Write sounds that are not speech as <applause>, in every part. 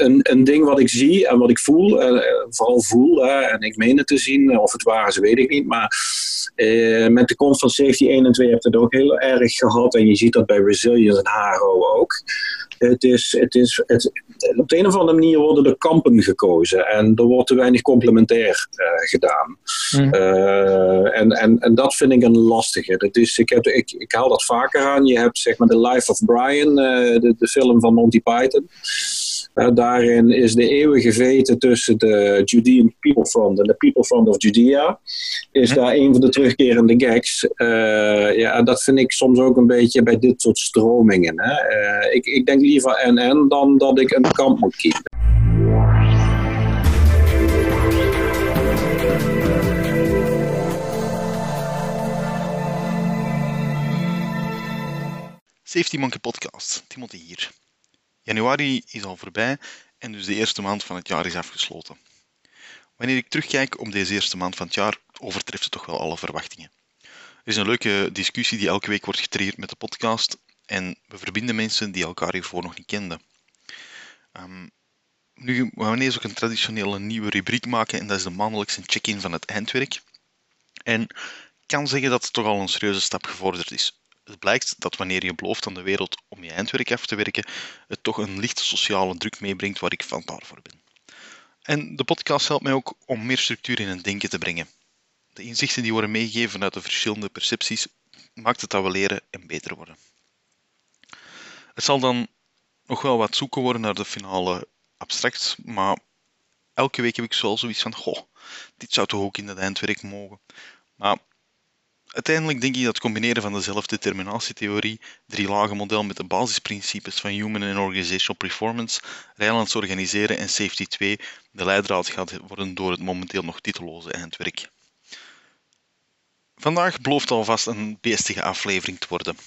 een, een ding wat ik zie en wat ik voel, vooral voel, en ik meen het te zien, of het waar is, weet ik niet. Maar met de komst van safety 1 en 2 heb je het ook heel erg gehad. En je ziet dat bij Resilience en Haro ook. Het is, het is, het, op de een of andere manier worden de kampen gekozen en er wordt te weinig complementair uh, gedaan. Mm. Uh, en, en, en dat vind ik een lastige. Dat is, ik, heb, ik, ik haal dat vaker aan. Je hebt zeg maar The Life of Brian, uh, de, de film van Monty Python. Uh, daarin is de eeuwige veten tussen de Judean People Front en de People Front of Judea. Is daar een van de terugkerende gags. Uh, ja, dat vind ik soms ook een beetje bij dit soort stromingen. Hè. Uh, ik, ik denk liever NN dan dat ik een kamp moet kiezen. Safety Monkey Podcast, Timothy hier. Januari is al voorbij en dus de eerste maand van het jaar is afgesloten. Wanneer ik terugkijk op deze eerste maand van het jaar, overtreft het toch wel alle verwachtingen. Er is een leuke discussie die elke week wordt getraind met de podcast en we verbinden mensen die elkaar hiervoor nog niet kenden. Um, nu gaan we ineens ook een traditionele nieuwe rubriek maken en dat is de maandelijkse check-in van het eindwerk. En ik kan zeggen dat het toch al een serieuze stap gevorderd is. Het blijkt dat wanneer je belooft aan de wereld om je eindwerk af te werken, het toch een lichte sociale druk meebrengt waar ik vatbaar voor ben. En de podcast helpt mij ook om meer structuur in het denken te brengen. De inzichten die worden meegegeven vanuit de verschillende percepties maakt het dat we leren en beter worden. Het zal dan nog wel wat zoeken worden naar de finale abstract, maar elke week heb ik wel zoiets van, goh, dit zou toch ook in het eindwerk mogen. Maar Uiteindelijk denk ik dat het combineren van de zelfdeterminatietheorie, drie lagen model met de basisprincipes van Human and Organizational Performance, Rijlands organiseren en Safety 2 de leidraad gaat worden door het momenteel nog titeloze eindwerk. Vandaag belooft alvast een beestige aflevering te worden.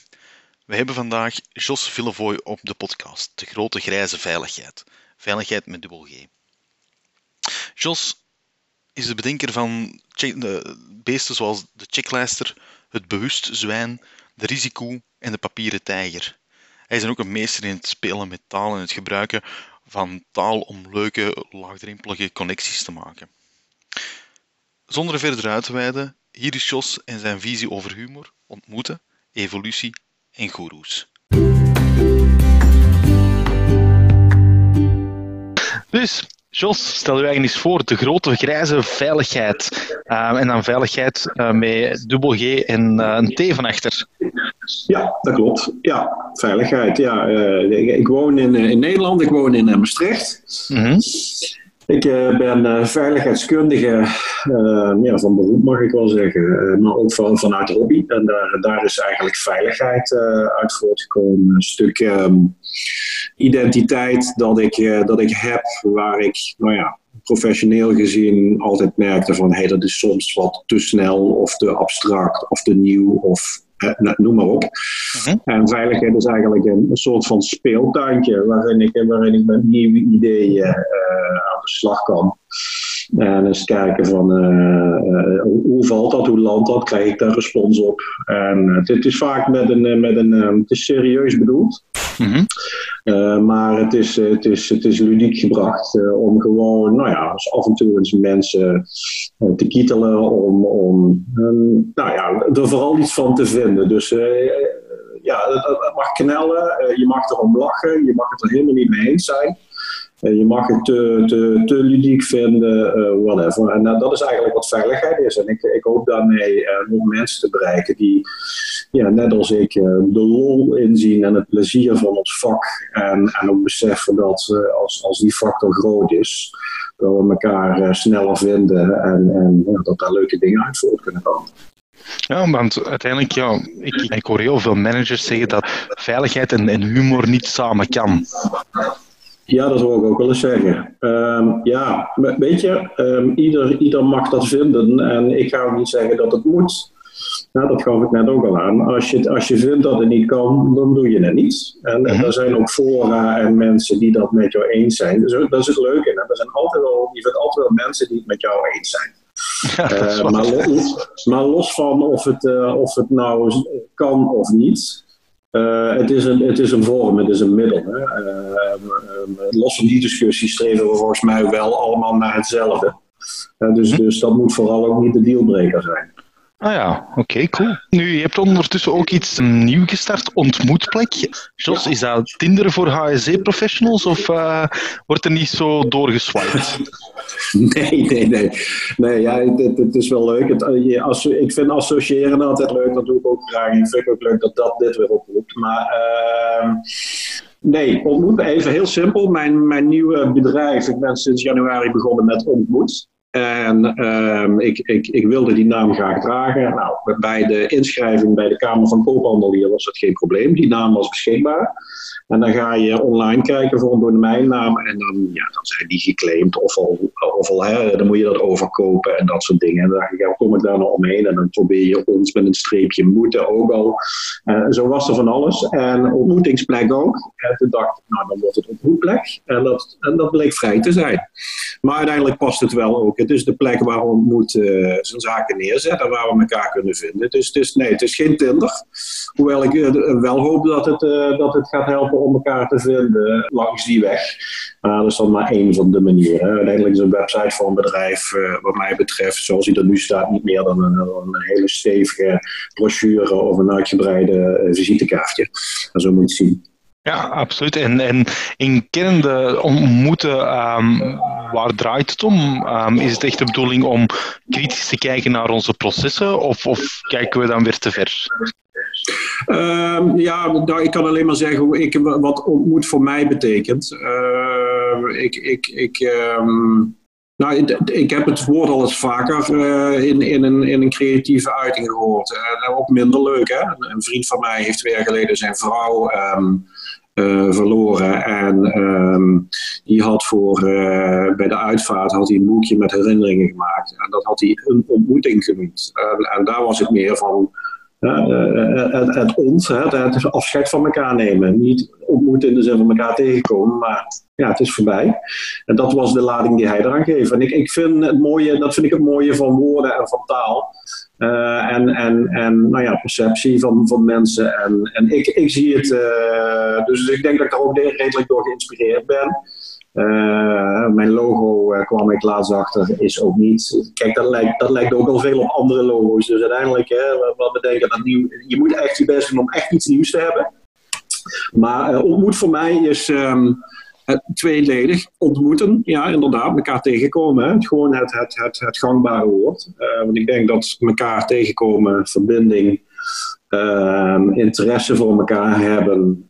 We hebben vandaag Jos Villevoy op de podcast, de grote grijze veiligheid. Veiligheid met dubbel G. Jos is de bedenker van beesten zoals de checklijster, het bewust zwijn, de risico en de papieren tijger. Hij is ook een meester in het spelen met taal en het gebruiken van taal om leuke, laagdrempelige connecties te maken. Zonder verder uit te wijden, hier is Jos en zijn visie over humor, ontmoeten, evolutie en goeroes. Dus, Jos, stel je eigenlijk eens voor, de grote grijze veiligheid. Uh, en dan veiligheid uh, met dubbel G en uh, een T van achter. Ja, dat klopt. Ja, veiligheid. Ja, ik, ik, woon in, in Nederland, ik woon in Maastricht. Mm -hmm. Ik uh, ben uh, veiligheidskundige ja, van beroep, mag ik wel zeggen, maar ook van, vanuit hobby. En daar, daar is eigenlijk veiligheid uit voortgekomen. Een stuk um, identiteit dat ik, dat ik heb, waar ik, nou ja, professioneel gezien altijd merkte van hey, dat is soms wat te snel of te abstract of te nieuw of noem maar op. Mhm. En veiligheid is eigenlijk een, soort van speeltuintje waarin ik, waarin ik met nieuwe ideeën uh, aan de slag kan. En eens kijken van uh, hoe valt dat, hoe landt dat, krijg ik daar respons op. En het is vaak met een, met een het is serieus bedoeld. Mm maar het is, het, is, het is ludiek gebracht om gewoon, nou ja, af en toe mensen te kietelen, om, om nou ja, er vooral iets van te vinden. Dus ja, het, mag knellen, je mag erom lachen, je mag het er helemaal niet mee eens zijn. Uh, je mag het te, te, te ludiek vinden, uh, whatever. En uh, dat is eigenlijk wat veiligheid is. En ik, ik hoop daarmee nog mensen te bereiken die, ja, net als ik, de lol inzien en het plezier van ons vak. En, en ook beseffen dat als, als die factor groot is, dat we elkaar sneller vinden en, en dat daar leuke dingen uit voort kunnen komen. Ja, want uiteindelijk, ja, ik, ik hoor heel veel managers zeggen dat veiligheid en, en humor niet samen kan. Ja, dat wil ik ook wel eens zeggen. Um, ja, weet je, um, ieder, ieder mag dat vinden en ik ga ook niet zeggen dat het moet. Nou, dat gaf ik net ook al aan. Als je, als je vindt dat het niet kan, dan doe je het niet. En, en mhm. er zijn ook fora en mensen die dat met jou eens zijn. Dus dat is het leuke. En er zijn altijd wel, je vindt altijd wel mensen die het met jou eens zijn. <laughs> Ja, uh, maar, los, maar, los, van of het, uh, of het nou kan of niet, het, is een, het is een vorm, het is een middel. Hè. los van die discussie streven we volgens mij wel allemaal naar hetzelfde. dus, hm? dus dat moet vooral ook niet de dealbreaker zijn. Ah ja, oké, cool. Nu, je hebt ondertussen ook iets nieuw gestart, Ontmoetplek. Jos, is dat Tinder voor HSE-professionals of uh, wordt er niet zo doorgeswiped? <laughs> Nee, nee, nee. nee ja, het, is wel leuk. Het, eh, ik vind associëren altijd leuk, dat doe ik ook graag. Ik vind het ook leuk dat dat dit weer oproept. Maar uh, nee, Ontmoet, even heel simpel. Mijn, mijn nieuwe bedrijf, ik ben sinds januari begonnen met Ontmoet. En um, ik, ik, ik wilde die naam graag dragen. Nou, bij de inschrijving bij de Kamer van Koophandel hier was dat geen probleem. Die naam was beschikbaar. En dan ga je online kijken voor een domeinnaam en dan, ja, dan zijn die geclaimd of al, of al hè, dan moet je dat overkopen en dat soort dingen. En dan kom ik daar nog omheen en dan probeer je ons met een streepje moeten ook al. Uh, zo was er van alles. En ontmoetingsplek ook. En toen dacht ik, nou dan wordt het ontmoetplek. En dat, en dat bleek vrij te zijn. Maar uiteindelijk past het wel ook. Het is de plek waar ontmoet uh, zijn zaken neerzet en waar we elkaar kunnen vinden. Dus is, nee, het is geen Tinder. Hoewel ik uh, wel hoop dat het, dat het gaat helpen om elkaar te vinden langs die weg. Maar dat is dan maar één van de manieren. Uiteindelijk is een website voor een bedrijf, wat mij betreft, zoals die er nu staat, niet meer dan een, hele stevige brochure of een uitgebreide visitekaartje. En zo moet het zien. Ja, absoluut. En, en in kern de ontmoeten, um, waar draait het om? Um, is het echt de bedoeling om kritisch te kijken naar onze processen of, of kijken we dan weer te ver? Uh, ja, ik kan alleen maar zeggen hoe ik, wat ontmoet voor mij betekent. Ik, ik, ik, nou, ik heb het woord al eens vaker uh, in, in, een, in een creatieve uiting gehoord. Uh, ook minder leuk, hè? Een vriend van mij heeft twee jaar geleden zijn vrouw verloren. En um, die had voor, uh, bij de uitvaart had hij een boekje met herinneringen gemaakt. En dat had hij een ontmoeting genoemd. en daar was het meer van uh, het, het ons, het, het afscheid van elkaar nemen. Niet ontmoeten in de zin van elkaar tegenkomen, maar ja, het is voorbij. En dat was de lading die hij eraan geeft. En ik, ik vind het mooie, dat vind ik het mooie van woorden en van taal. Uh, en, en, en nou ja, perceptie van, van mensen. En, en ik, ik zie het, uh, dus ik denk dat ik daar ook redelijk door geïnspireerd ben. Uh, mijn logo kwam ik laatst achter, is ook niet. Kijk, dat lijkt, dat lijkt ook al veel op andere logo's. Dus uiteindelijk, hè, wat betekent dat nieuw? Je moet echt je best doen om echt iets nieuws te hebben. Maar ontmoet voor mij is um, tweeledig. Ontmoeten, ja, inderdaad, elkaar tegenkomen. Hè. Gewoon het, het, het, het gangbare woord. want ik denk dat elkaar tegenkomen, verbinding, um, interesse voor elkaar hebben.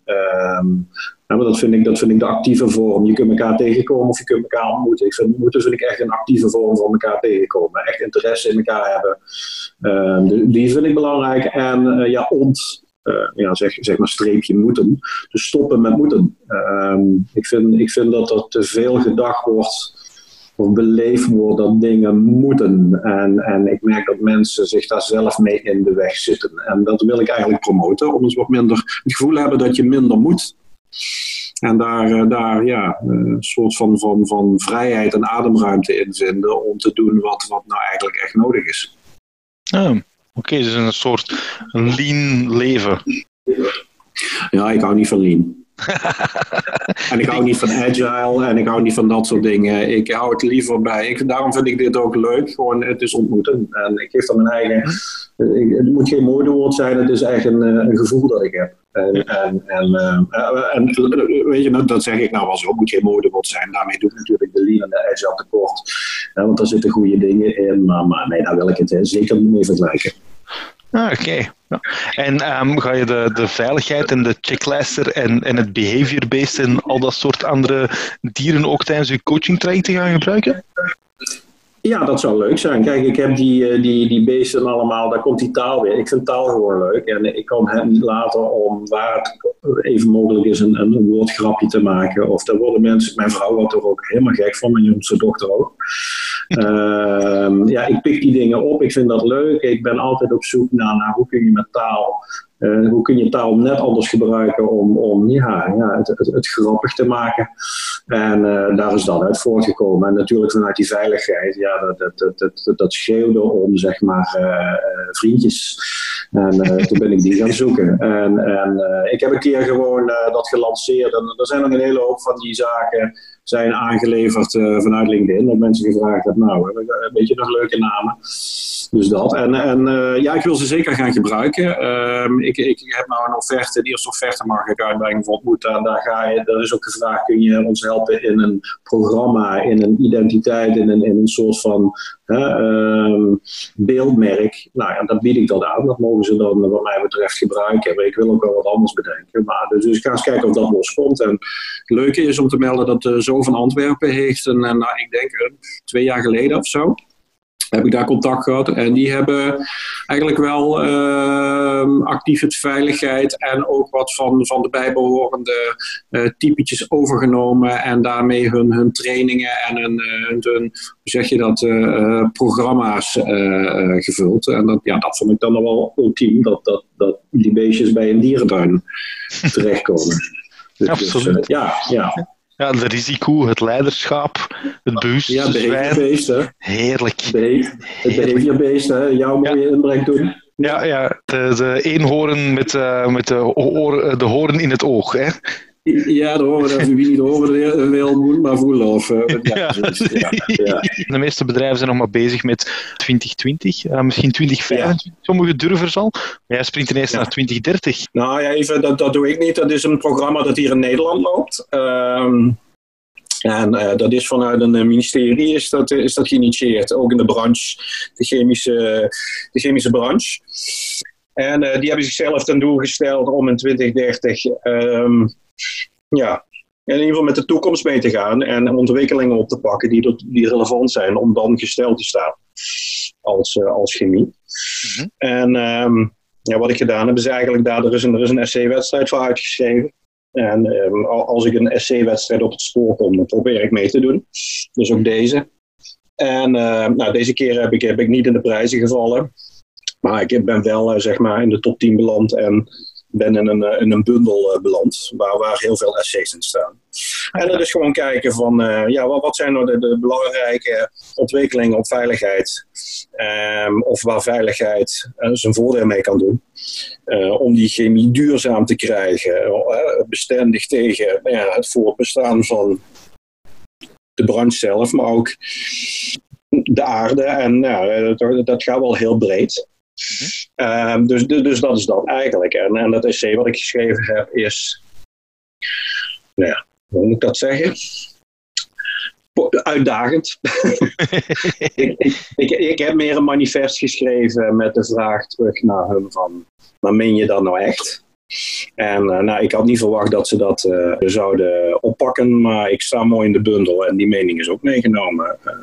Ja, maar dat vind, ik, dat vind ik de actieve vorm. Je kunt elkaar tegenkomen of je kunt elkaar ontmoeten. Ik vind ontmoeten vind ik echt een actieve vorm van elkaar tegenkomen. Echt interesse in elkaar hebben. Um, die vind ik belangrijk. En uh, ja, ont, ja, zeg, zeg maar streepje moeten. Dus stoppen met moeten. Um, ik, vind, ik vind dat er te veel gedacht wordt of beleefd wordt dat dingen moeten. En, en ik merk dat mensen zich daar zelf mee in de weg zitten. En dat wil ik eigenlijk promoten, om eens wat minder het gevoel hebben dat je minder moet. En daar, eh, daar ja, eh, een soort van, van, van vrijheid en ademruimte in vinden om te doen wat, wat nou eigenlijk echt nodig is. Ah, Oké, okay, dus een soort lean leven. Ja, ik hou niet van lean. En ik hou niet van agile en ik hou niet van dat soort dingen. Ik hou het liever bij. Ik, daarom vind ik dit ook leuk. Gewoon, het is ontmoeten. En ik geef dan mijn eigen. het moet geen modewoord zijn, het is echt een, eh, een gevoel dat ik heb. En, en, en, uh, en, weet je, dat zeg ik nou wel zo, moet geen modewoord zijn. Daarmee doe ik natuurlijk de lean en de agile tekort. want daar zitten goede dingen in. Maar, maar nee, daar wil ik het zeker niet mee vergelijken. Ah, Oké. En um, ga je de, de veiligheid en de checklijster en, en het behavior-based en al dat soort andere dieren ook tijdens je coaching trajecten gaan gebruiken? Ja, dat zou leuk zijn. Kijk, ik heb die, eh, die, die beesten allemaal, daar komt die taal weer. Ik vind taal gewoon leuk. En ik kan het niet laten om waar het even mogelijk is een, een woordgrapje te maken. Of daar worden mensen, mijn vrouw wordt er ook helemaal gek van, mijn jongste dochter ook. uh, <laughs> ja, ik pik die dingen op. Ik vind dat leuk. Ik ben altijd op zoek naar, naar hoe kun je met taal uh, hoe kun je taal net anders gebruiken om, om ja, ja, het, het, het grappig te maken? En uh, daar is dan uit voortgekomen. En natuurlijk vanuit die veiligheid, ja, dat, dat, dat, dat, dat om zeg maar uh, vriendjes En toen ben ik die gaan zoeken. En, en ik heb een keer gewoon dat gelanceerd. En er zijn nog een hele hoop van die zaken zijn aangeleverd vanuit LinkedIn. Dat mensen gevraagd hebben, nou, een beetje nog leuke namen. Dus dat. En, en ja, ik wil ze zeker gaan gebruiken. Ehm, ik, ik heb nou een offerte, de eerste offerte mag ik uitbrengen voor het En daar ga je, er is ook gevraagd, kun je ons helpen in een programma, in een identiteit, in een, in een soort van Ehm, beeldmerk. Nou ja, dat bied ik dan aan. Dat mogen ze dan wat mij betreft gebruiken. Maar ik wil ook wel wat anders bedenken. Maar, dus, dus ik ga eens kijken of dat loskomt. En het leuke is om te melden dat de Zo van Antwerpen heeft, een, nou, ik denk twee jaar geleden of zo, heb ik daar contact gehad. En die hebben eigenlijk wel uh, actief het veiligheid en ook wat van, van de bijbehorende uh, typetjes overgenomen. En daarmee hun, hun trainingen en hun, uh, hun hoe zeg je dat, uh, programma's gevuld. En dat, ja, dat vond ik dan wel ultiem, dat, dat, dat die beestjes bij een dierentuin terechtkomen. <laughs> Dus, Absoluut. Dus, ja, ja. Ja, het risico, het leiderschap, het bewust. Ja. Heerlijk. het behaviorbeest, hè. Jouw mooie ja. inbreng doen. Ja, ja de, de eenhoorn met, uh, met de, oor, de hoorn in het oog, hè. Ja, de horen, wie niet horen wil, moet maar voelen. Of, ja. Ja, De meeste bedrijven zijn nog maar bezig met 2020, uh, misschien 2025, sommige durven al. Maar jij springt ineens naar 2030. Nou ja, even, dat, dat doe ik niet. Dat is een programma dat hier in Nederland loopt. Um, en uh, dat is vanuit een ministerie is dat, is dat geïnitieerd, ook in de branche, de chemische, de chemische branche. En uh, die hebben zichzelf ten doel gesteld om in 2030 um, ja, in ieder geval met de toekomst mee te gaan en ontwikkelingen op te pakken die, die relevant zijn om dan gesteld te staan als, uh, als chemie. Mhm. En um, ja, wat ik gedaan heb is eigenlijk daar, er is een, er is een SC-wedstrijd voor uitgeschreven. En um, als ik een SC-wedstrijd op het spoor kom, dan probeer ik mee te doen. Dus ook deze. En uh, nou, deze keer heb ik, heb ik niet in de prijzen gevallen. Maar ik ben wel uh, zeg maar in de top 10 beland. En ben in een, eh, bundel uh, beland waar, waar heel veel essays in staan. En dat is gewoon kijken van, uh, ja, wat, zijn nou de, de, belangrijke ontwikkelingen op veiligheid? Um, of waar veiligheid zijn voordeel mee kan doen. om die chemie duurzaam te krijgen, bestendig tegen nou het voortbestaan van de branche zelf, maar ook de aarde. En ja, dat, dat gaat wel heel breed. Ehm, dus, dus, dus, dat is dat eigenlijk. En, en dat essay wat ik geschreven heb is, nou ja, hoe moet ik dat zeggen? Uitdagend. <laughs> ik, ik, ik, heb meer een manifest geschreven met de vraag terug naar hun van, maar meen je dat nou echt? En uh, nou, ik had niet verwacht dat ze dat uh, zouden oppakken, maar ik sta mooi in de bundel en die mening is ook meegenomen. Uh,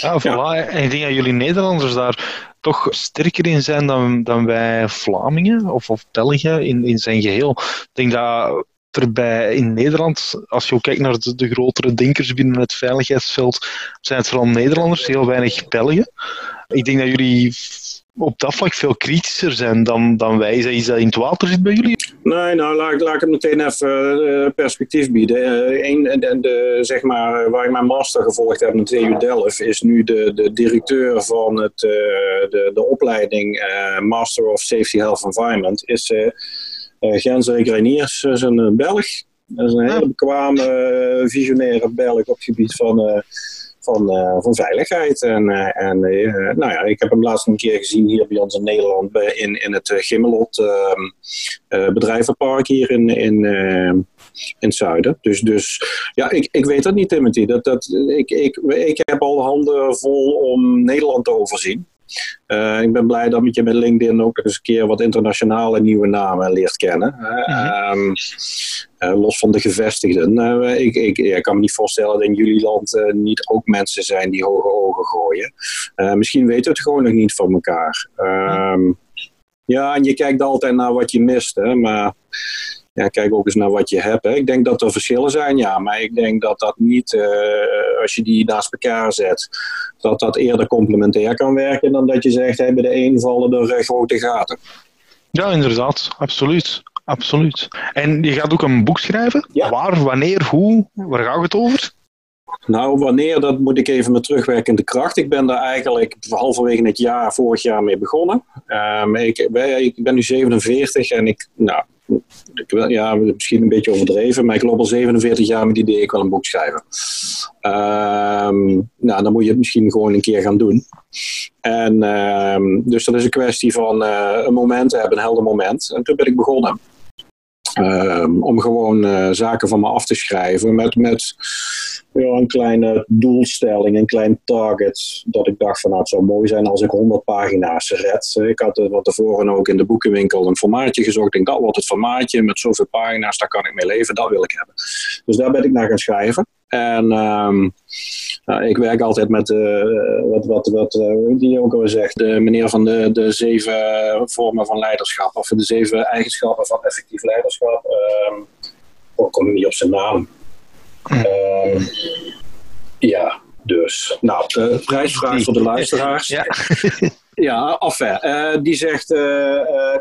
ja, voilà. En ik denk dat jullie Nederlanders daar toch sterker in zijn dan, dan wij Vlamingen of, of België in, in zijn geheel. Ik denk dat erbij in Nederland, als je ook kijkt naar de, de, grotere denkers binnen het veiligheidsveld, zijn het vooral Nederlanders, heel weinig Belgen. Ik denk dat jullie op dat vlak veel kritischer zijn dan, dan wij. Is dat, dat in het water zit bij jullie? Nee, nou laat, laat ik het meteen even uh, perspectief bieden. Uh, een, de, de, zeg maar, waar ik mijn master gevolgd heb aan de TU Delft, is nu de, de directeur van het, uh, de, de opleiding Master of Safety Health Environment, is uh, Gensrik Reiniers, is een Belg. Dat is een hele bekwame, visionaire Belg op het gebied van van, uh, van veiligheid. En, uh, en uh, nou ja, ik heb hem laatst een keer gezien hier bij ons in Nederland in, in het Gimmelot ehm, bedrijvenpark hier in, in, in het zuiden. Dus, dus ja, ik, ik weet dat niet, Timothy. Dat, dat, ik, ik, ik heb al handen vol om Nederland te overzien. Uh, ik ben blij dat je met LinkedIn ook eens een keer wat internationale nieuwe namen leert kennen. Uh, los van de gevestigden. Uh, ik, ik, ik, kan me niet voorstellen dat in jullie land niet ook mensen zijn die hoge ogen gooien. misschien weten we het gewoon nog niet van elkaar. Ehm, ja, en je kijkt altijd naar wat je mist. Hè, maar ja, kijk ook eens naar wat je hebt. Hè. Ik denk dat er verschillen zijn, ja. Maar ik denk dat dat niet, als je die naast elkaar zet, dat dat eerder complementair kan werken dan dat je zegt, hey, bij de een vallen er uh, grote gaten. Ja, inderdaad. Absoluut. Absoluut. En je gaat ook een boek schrijven? Ja. Waar, wanneer, hoe? Waar gaat het over? Nou, wanneer, dat moet ik even met terugwerkende kracht. Ik ben daar eigenlijk halverwege het jaar, vorig jaar mee begonnen. Um, ik, ik, ben nu 47 en ik, nou, ik, ja, misschien een beetje overdreven, maar ik loop al 47 jaar met het idee, ik wil een boek schrijven. Um, nou, dan moet je het misschien gewoon een keer gaan doen. En um, dus dat is een kwestie van uh, een moment hebben, een helder moment. En toen ben ik begonnen. Um, om gewoon uh, zaken van me af te schrijven met, met een kleine doelstelling, een klein target. Dat ik dacht van nou, het zou mooi zijn als ik 100 pagina's red. Ik had van tevoren ook in de boekenwinkel een formaatje gezocht. Ik denk dat wordt het formaatje met zoveel pagina's, daar kan ik mee leven, dat wil ik hebben. Dus daar ben ik naar gaan schrijven. En um, nou, ik werk altijd met, uh, wat, wat, wat uh, die ook al zegt, de meneer van de, de zeven vormen van leiderschap, of de zeven eigenschappen van effectief leiderschap. Um, ik kom niet op zijn naam. Um, ja, dus. Nou, de prijsvraag voor de luisteraars. Ja, ja affair. Uh, die zegt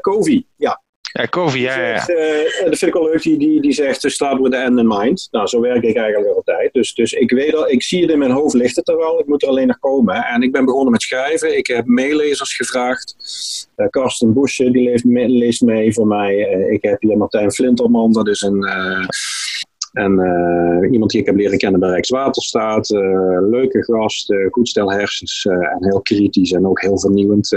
Kovi. Ja, ja, Kovi, ja. Zegt, uh, dat vind ik wel leuk, die, die, die zegt start with the end in mind. Nou, zo werk ik eigenlijk altijd. Dus, dus ik weet al, ik zie het in mijn hoofd ligt het er wel. Ik moet er alleen nog komen. En ik ben begonnen met schrijven. Ik heb meelezers gevraagd. Uh, Karsten Boesje, die leest, leest mee voor mij. Uh, ik heb hier Martijn Flinterman, dat is een... En uh, iemand die ik heb leren kennen bij Rijkswaterstaat. Uh, leuke gast, uh, goed stel hersens en heel kritisch en ook heel vernieuwend.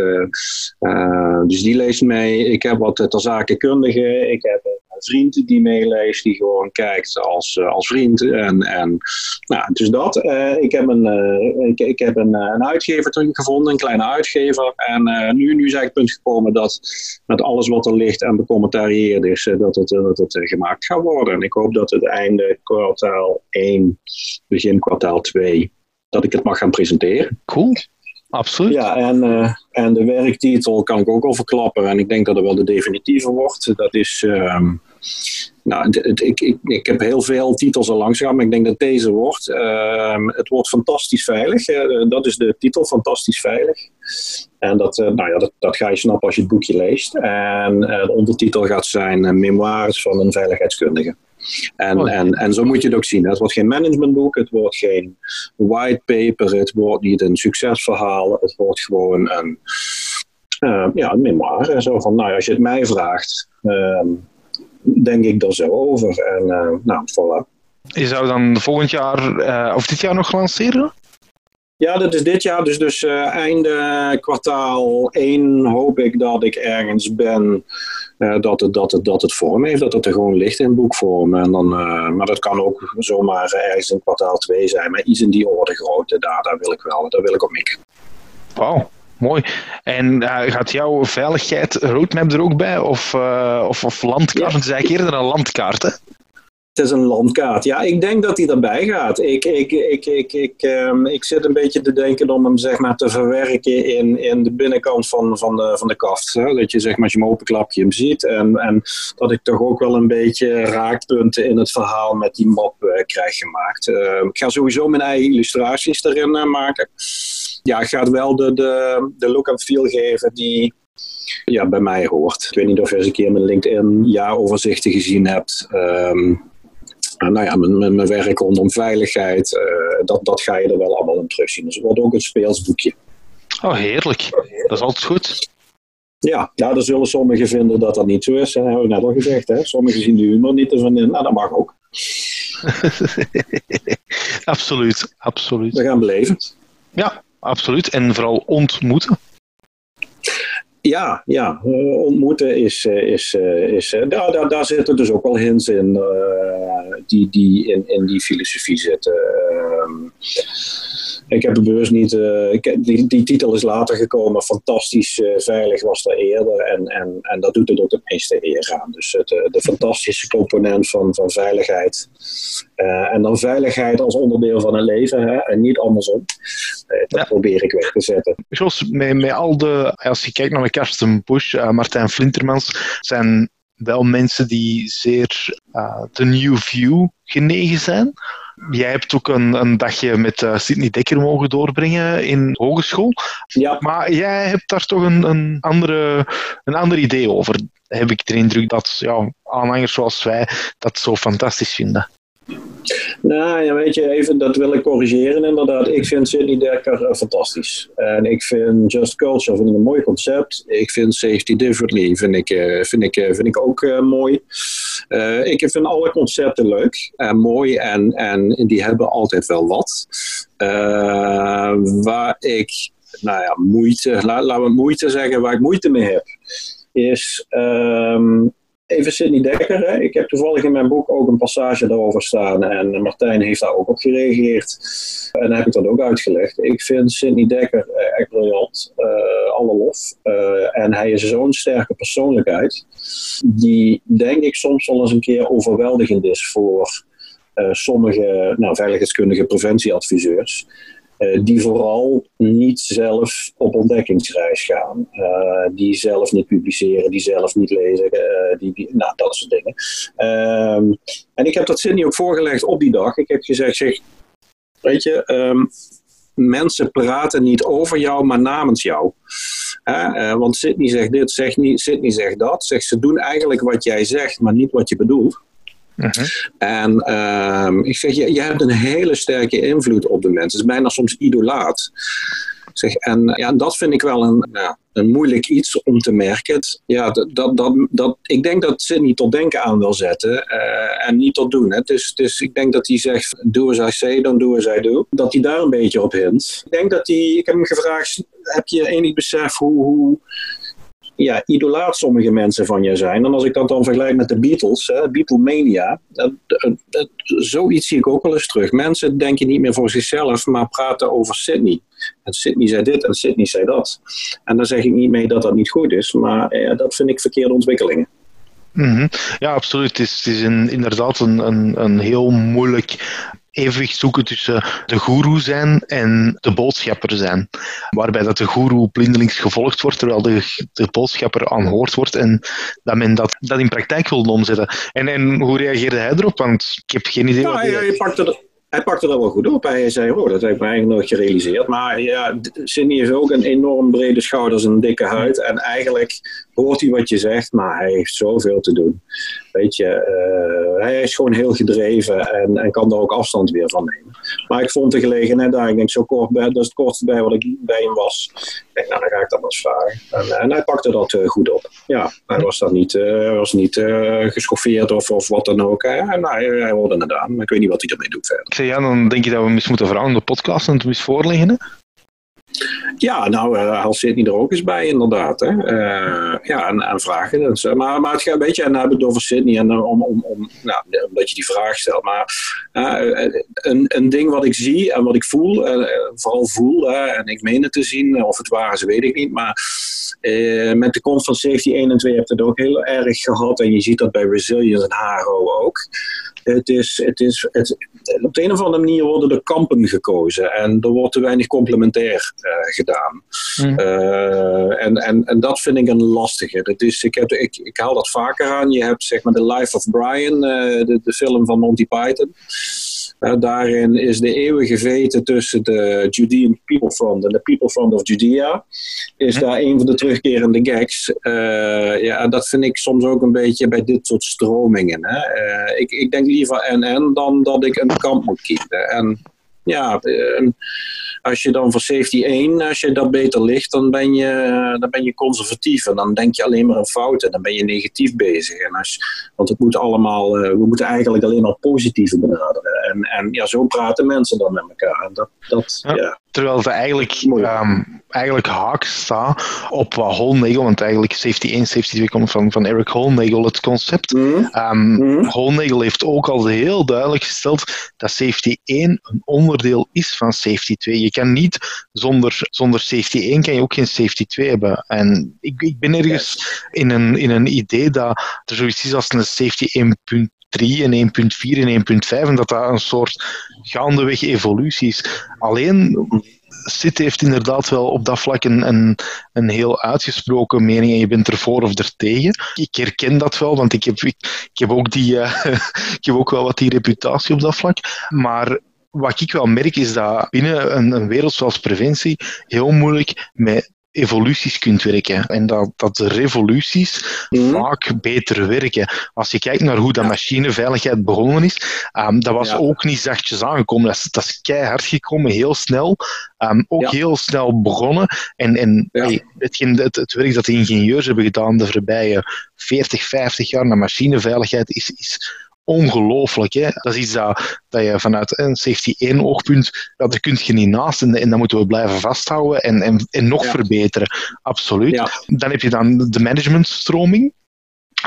dus die leest mee. Ik heb wat ter zakenkundige. Ik heb vriend die meeleest, die gewoon kijkt als, als vriend. En, en nou, dus dat. ik heb, een, ik, ik, heb een, een uitgever gevonden, een kleine uitgever. En nu, nu is eigenlijk het punt gekomen dat met alles wat er ligt en becommentarieerd is, dat het, dat het gemaakt gaat worden. En ik hoop dat het eind einde kwartaal 1, begin kwartaal 2, dat ik het mag gaan presenteren. Cool. Absoluut. Ja, en, uh, en de werktitel kan ik ook al verklappen. En ik denk dat het wel de definitieve wordt. Dat is. Uh, nou, het, het, ik, ik, ik heb heel veel titels al langs gehad, maar ik denk dat deze wordt. Uh, het wordt fantastisch veilig. Uh, dat is de titel, fantastisch veilig. En dat, nou ja, dat, dat ga je snappen als je het boekje leest. En de ondertitel gaat zijn Memoires van een veiligheidskundige. En, oh, en, en zo moet je het ook zien. Het wordt geen managementboek, het wordt geen whitepaper, het wordt niet een succesverhaal, het wordt gewoon een, ja, een memoire. Zo van, nou, als je het mij vraagt, uh, denk ik er zo over. En uh, nou, voilà. Je zou dan volgend jaar, eh, of dit jaar nog lanceren? Ja, dat is dit jaar. Dus, dus uh, einde kwartaal 1 hoop ik dat ik ergens ben uh, dat, het, dat, het, dat het vorm heeft. Dat het er gewoon ligt in boekvorm. En dan, uh, maar dat kan ook zomaar ergens in kwartaal 2 zijn. Maar iets in die orde grootte, daar, daar wil ik wel. Daar wil ik op mikken. Wauw. Mooi. En gaat jouw veiligheid roadmap er ook bij? Of, of, of landkaart? Ja. Het is eigenlijk eerder een landkaart, hè? Het is een landkaart. Ja, ik denk dat hij erbij gaat. Ik, ik, ik, ik, ik, um, ik zit een beetje te denken om hem zeg maar, te verwerken in, in de binnenkant van, van, de, van de kaft. Hè? Dat je zeg maar, als je hem openklapt, je hem ziet. En, en dat ik toch ook wel een beetje raakpunten in het verhaal met die map uh, krijg gemaakt. Uh, ik ga sowieso mijn eigen illustraties erin maken. Ja, ik ga wel de, de, de look en feel geven die, ja, bij mij hoort. Ik weet niet of je eens een keer mijn LinkedIn jaaroverzichten gezien hebt. Um, nou ja, mijn, mijn werk rondom veiligheid, uh, dat, dat ga je er wel allemaal in terugzien. Dus het wordt ook een speelsboekje. Oh, heerlijk. Dat is altijd goed. Ja, ja, er zullen sommigen vinden dat dat niet zo is. Dat hebben we net al gezegd. Hè? Sommigen zien de humor niet ervan in. Nou, dat mag ook. <laughs> absoluut, absoluut. We gaan beleven. Ja, absoluut. En vooral ontmoeten. Ja, ja. Uh, ontmoeten is. is, is uh, daar, daar, daar zitten dus ook wel hints in uh, die, die in, in die filosofie zitten. Ehm, ik heb het bewust niet. Ik, die, die titel is later gekomen. Fantastisch veilig was er eerder. En, en, en dat doet het ook het meeste eer aan. Dus het, de fantastische component van, van veiligheid. en dan veiligheid als onderdeel van een leven. Hè, en niet andersom. dat ja. probeer ik weg te zetten. Jos, met, met al de. Als je kijkt naar Karsten Bush, uh, Martijn Flintermans, zijn wel mensen die zeer de New View genegen zijn. Jij hebt ook een, een dagje met uh, Sidney Dekker mogen doorbrengen in hogeschool. Ja. Maar jij hebt daar toch een, een, andere, een ander idee over. Heb ik de indruk dat ja, aanhangers zoals wij dat zo fantastisch vinden. Nou ja, weet je, even, dat wil ik corrigeren inderdaad. Ik vind Sidney Dekker uh, fantastisch. En ik vind Just Culture vind ik een mooi concept. Ik vind Safety Differently vind ik, uh, vind ik, uh, vind ik ook mooi. ik vind alle concepten leuk en mooi en, en die hebben altijd wel wat. waar ik, nou ja, moeite, la, laten we moeite zeggen, waar ik moeite mee heb, is... Um, even Sidney Dekker. Hè. Ik heb toevallig in mijn boek ook een passage daarover staan. En Martijn heeft daar ook op gereageerd. En heb ik dat ook uitgelegd. Ik vind Sidney Dekker eh, echt briljant. Uh, alle lof. Uh, en hij is zo'n sterke persoonlijkheid. Die denk ik soms wel eens een keer overweldigend is voor sommige nou, veiligheidskundige preventieadviseurs. Eh, die vooral niet zelf op ontdekkingsreis gaan. Uh, die zelf niet publiceren, die zelf niet lezen, uh, die, nou, dat soort dingen. Um, en ik heb dat Sydney ook voorgelegd op die dag. Ik heb gezegd, zeg, weet je, um, mensen praten niet over jou, maar namens jou. Want Sydney zegt dit, niet, Sydney zegt dat. Zegt, ze doen eigenlijk wat jij zegt, maar niet wat je bedoelt. Mhm. En um, ik zeg, je, je hebt een hele sterke invloed op de mensen. Het is bijna soms idolaat. Zeg, en ja, dat vind ik wel een, ja, een moeilijk iets om te merken. Ja, dat, dat, dat, ik denk dat Sidney tot denken aan wil zetten uh, en niet tot doen. Hè. Dus, dus ik denk dat hij zegt, do as I say, don't do as I do. Dat hij daar een beetje op hint. Ik denk dat hij, ik heb hem gevraagd, heb je enig besef hoe, hoe ja, idolaat sommige mensen van je zijn. En als ik dat dan vergelijk met de Beatles, hè, Beatlemania, dat, dat, zoiets zie ik ook wel eens terug. Mensen denken niet meer voor zichzelf, maar praten over Sydney. En Sydney zei dit en Sydney zei dat. En daar zeg ik niet mee dat dat niet goed is, maar dat vind ik verkeerde ontwikkelingen. -hmm. Ja, absoluut. Het is, is inderdaad een, een, een heel moeilijk evenwicht zoeken tussen de goeroe zijn en de boodschapper zijn. Waarbij dat de goeroe blindelings gevolgd wordt, terwijl de, de boodschapper aanhoord wordt en dat men dat, dat in praktijk wil omzetten. En, en hoe reageerde hij erop? Want ik heb geen idee. Ja, ja je pakte hij pakte dat wel goed op. Hij zei, oh, dat heb ik me eigenlijk nooit gerealiseerd. Maar ja, Sidney heeft ook een enorm brede schouders en dikke huid. En eigenlijk hoort hij wat je zegt, maar hij heeft zoveel te doen. Weet je, uh, hij is gewoon heel gedreven en, en kan daar ook afstand weer van nemen. Maar ik vond de gelegenheid daar, ik denk zo kort bij, dat is het kortste bij wat ik bij hem was. Ik nou dan ga ik dat eens vragen. En, en hij pakte dat uh, goed op. Ja, hij was dan niet, uh, was niet geschoffeerd of, of wat dan ook. Hij, nou, hij, hij het aan, maar ik weet niet wat hij ermee doet verder. Ik ja, dan denk je dat we eens moeten vragen de podcast en het eens voorleggen. Ja, nou, haal Sidney er ook eens bij, inderdaad. Hè. Uh, ja, en vragen. Maar, maar het gaat een beetje, dan hebben over Sydney, en, om, om, om, nou, omdat je die vraag stelt. Maar een, een ding wat ik zie en wat ik voel, vooral voel, en ik meen het te zien, of het waar is, weet ik niet. Maar met de komst van Safety 1 en 2 heb je het ook heel erg gehad. En je ziet dat bij Resilience en Haro ook. Het is, het is, het, op de een of andere manier worden er kampen gekozen en er wordt te weinig complementair uh, gedaan. Mm. Uh, en, en, en dat vind ik een lastige. Dat is, ik, heb, ik, ik haal dat vaker aan. Je hebt zeg maar The Life of Brian, uh, de, de film van Monty Python. Daarin is de eeuwige veten tussen de Judean People Front en de People Front of Judea. Is daar een van de terugkerende gags. Uh, ja, dat vind ik soms ook een beetje bij dit soort stromingen. Hè. Uh, ik, ik denk liever NN dan dat ik een kamp moet kiezen. En ja, als je dan voor safety 1, als je dat beter ligt, dan ben je, dan ben je conservatief. En dan denk je alleen maar aan fouten. Dan ben je negatief bezig. En als, want het moet allemaal, we moeten eigenlijk alleen maar positieve benaderen. En, en ja, zo praten mensen dan met elkaar. En dat, dat, ja. Terwijl het eigenlijk, um, eigenlijk haak staat op wat Holnagel, want eigenlijk safety 1, safety 2 komt van, van Eric Holnagel, het concept. Mm. Um, mm. Holnagel heeft ook al heel duidelijk gesteld dat safety 1 een onderdeel is van safety 2. Je kan niet zonder, zonder safety 1 kan je ook geen safety 2 hebben. En ik, ik ben ergens in, een, in een idee dat er zoiets is als een safety 1.2 3 en 1.4 en 1.5 en dat dat een soort gaandeweg evolutie is. Alleen SIT heeft inderdaad wel op dat vlak een, een, een, heel uitgesproken mening en je bent ervoor of er tegen. Ik herken dat wel, want ik heb, ik, heb, ook, die, uh, <laughs> ik heb ook wel wat die reputatie op dat vlak. Maar wat ik wel merk is dat binnen een, een wereld zoals preventie heel moeilijk met evoluties kunt werken. En dat, dat de revoluties mhm. vaak beter werken. Als je kijkt naar hoe dat machineveiligheid begonnen is, um, dat was ook niet zachtjes aangekomen. Dat is, dat is keihard gekomen, heel snel. Um, ook heel snel begonnen. En, en hey, hetgeen, het, het werk dat de ingenieurs hebben gedaan de voorbije 40, 50 jaar naar machineveiligheid is, is ongelooflijk. Hè? Dat is iets dat, dat je vanuit een safety 1 oogpunt, daar kun je niet naast en, en dat moeten we blijven vasthouden en, en, en nog verbeteren. Absoluut. Dan heb je dan de managementstroming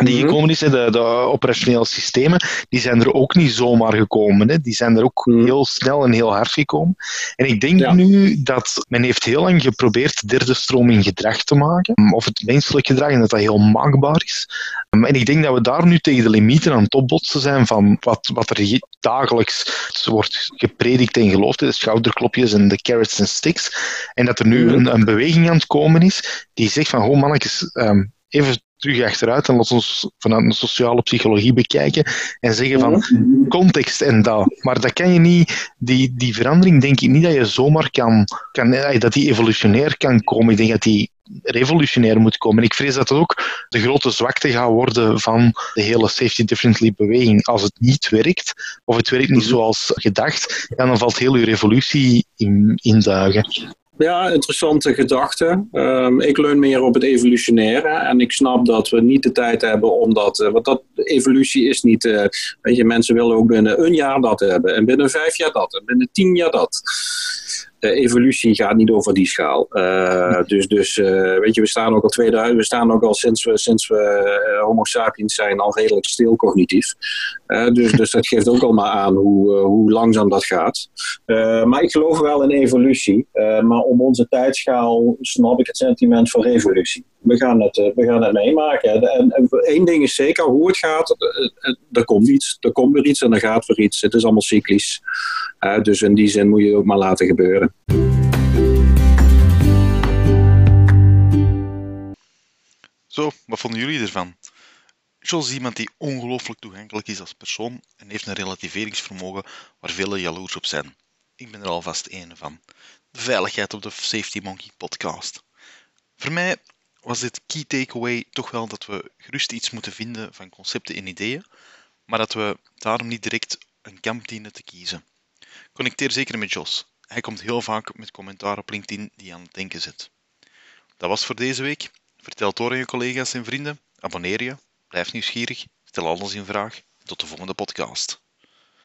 die mhm. gekomen is, de, de operationele systemen, die zijn er ook niet zomaar gekomen. Hè. Die zijn er ook mhm. heel snel en heel hard gekomen. En ik denk nu dat men heeft heel lang geprobeerd derde stroming gedrag te maken, of het menselijk gedrag, en dat dat heel maakbaar is. En ik denk dat we daar nu tegen de limieten aan het opbotsen zijn van wat, wat er dagelijks wordt gepredikt en geloofd, de schouderklopjes en de carrots en sticks. En dat er nu mhm. een, een beweging aan het komen is die zegt van, oh mannetjes, um, even terug achteruit en laten ons vanuit de sociale psychologie bekijken en zeggen van context en dat. Maar dat kan je niet, die, die verandering denk ik niet dat je zomaar kan, kan eh, dat die evolutionair kan komen. Ik denk dat die revolutionair moet komen. En ik vrees dat dat ook de grote zwakte gaat worden van de hele safety differently beweging. Als het niet werkt, of het werkt niet zoals gedacht, dan valt heel je revolutie in, in duigen. Ja, interessante gedachte. Um, ik leun meer op het evolutionaire. En ik snap dat we niet de tijd hebben om dat. Uh, want dat evolutie is niet. Uh, weet je, mensen willen ook binnen een jaar dat hebben. En binnen vijf jaar dat. En binnen tien jaar dat. Evolutie gaat niet over die schaal. Uh, dus dus uh, weet je, we staan ook al 2000, we staan ook al sinds we, sinds we Homo sapiens zijn al redelijk stil cognitief. dus, dus dat geeft ook al maar aan hoe, hoe langzaam dat gaat. maar ik geloof wel in evolutie. maar om onze tijdschaal snap ik het sentiment voor revolutie. We gaan het, we gaan het meemaken. En, en één ding is zeker, hoe het gaat, er komt iets. Er komt weer iets en er gaat weer iets. Het is allemaal cyclisch. dus in die zin moet je het ook maar laten gebeuren. Zo, wat vonden jullie ervan? Jos is iemand die ongelooflijk toegankelijk is als persoon en heeft een relativeringsvermogen waar velen jaloers op zijn. Ik ben er alvast één van. Veiligheid op de Safety Monkey podcast. Voor mij was dit key takeaway toch wel dat we gerust iets moeten vinden van concepten en ideeën, maar dat we daarom niet direct een kamp dienen te kiezen. Connecteer zeker met Jos. Hij komt heel vaak met commentaar op LinkedIn die aan het denken zet. Dat was voor deze week. Vertel het door aan je collega's en vrienden. Abonneer je. Blijf nieuwsgierig. Stel alles in vraag. Tot de volgende podcast.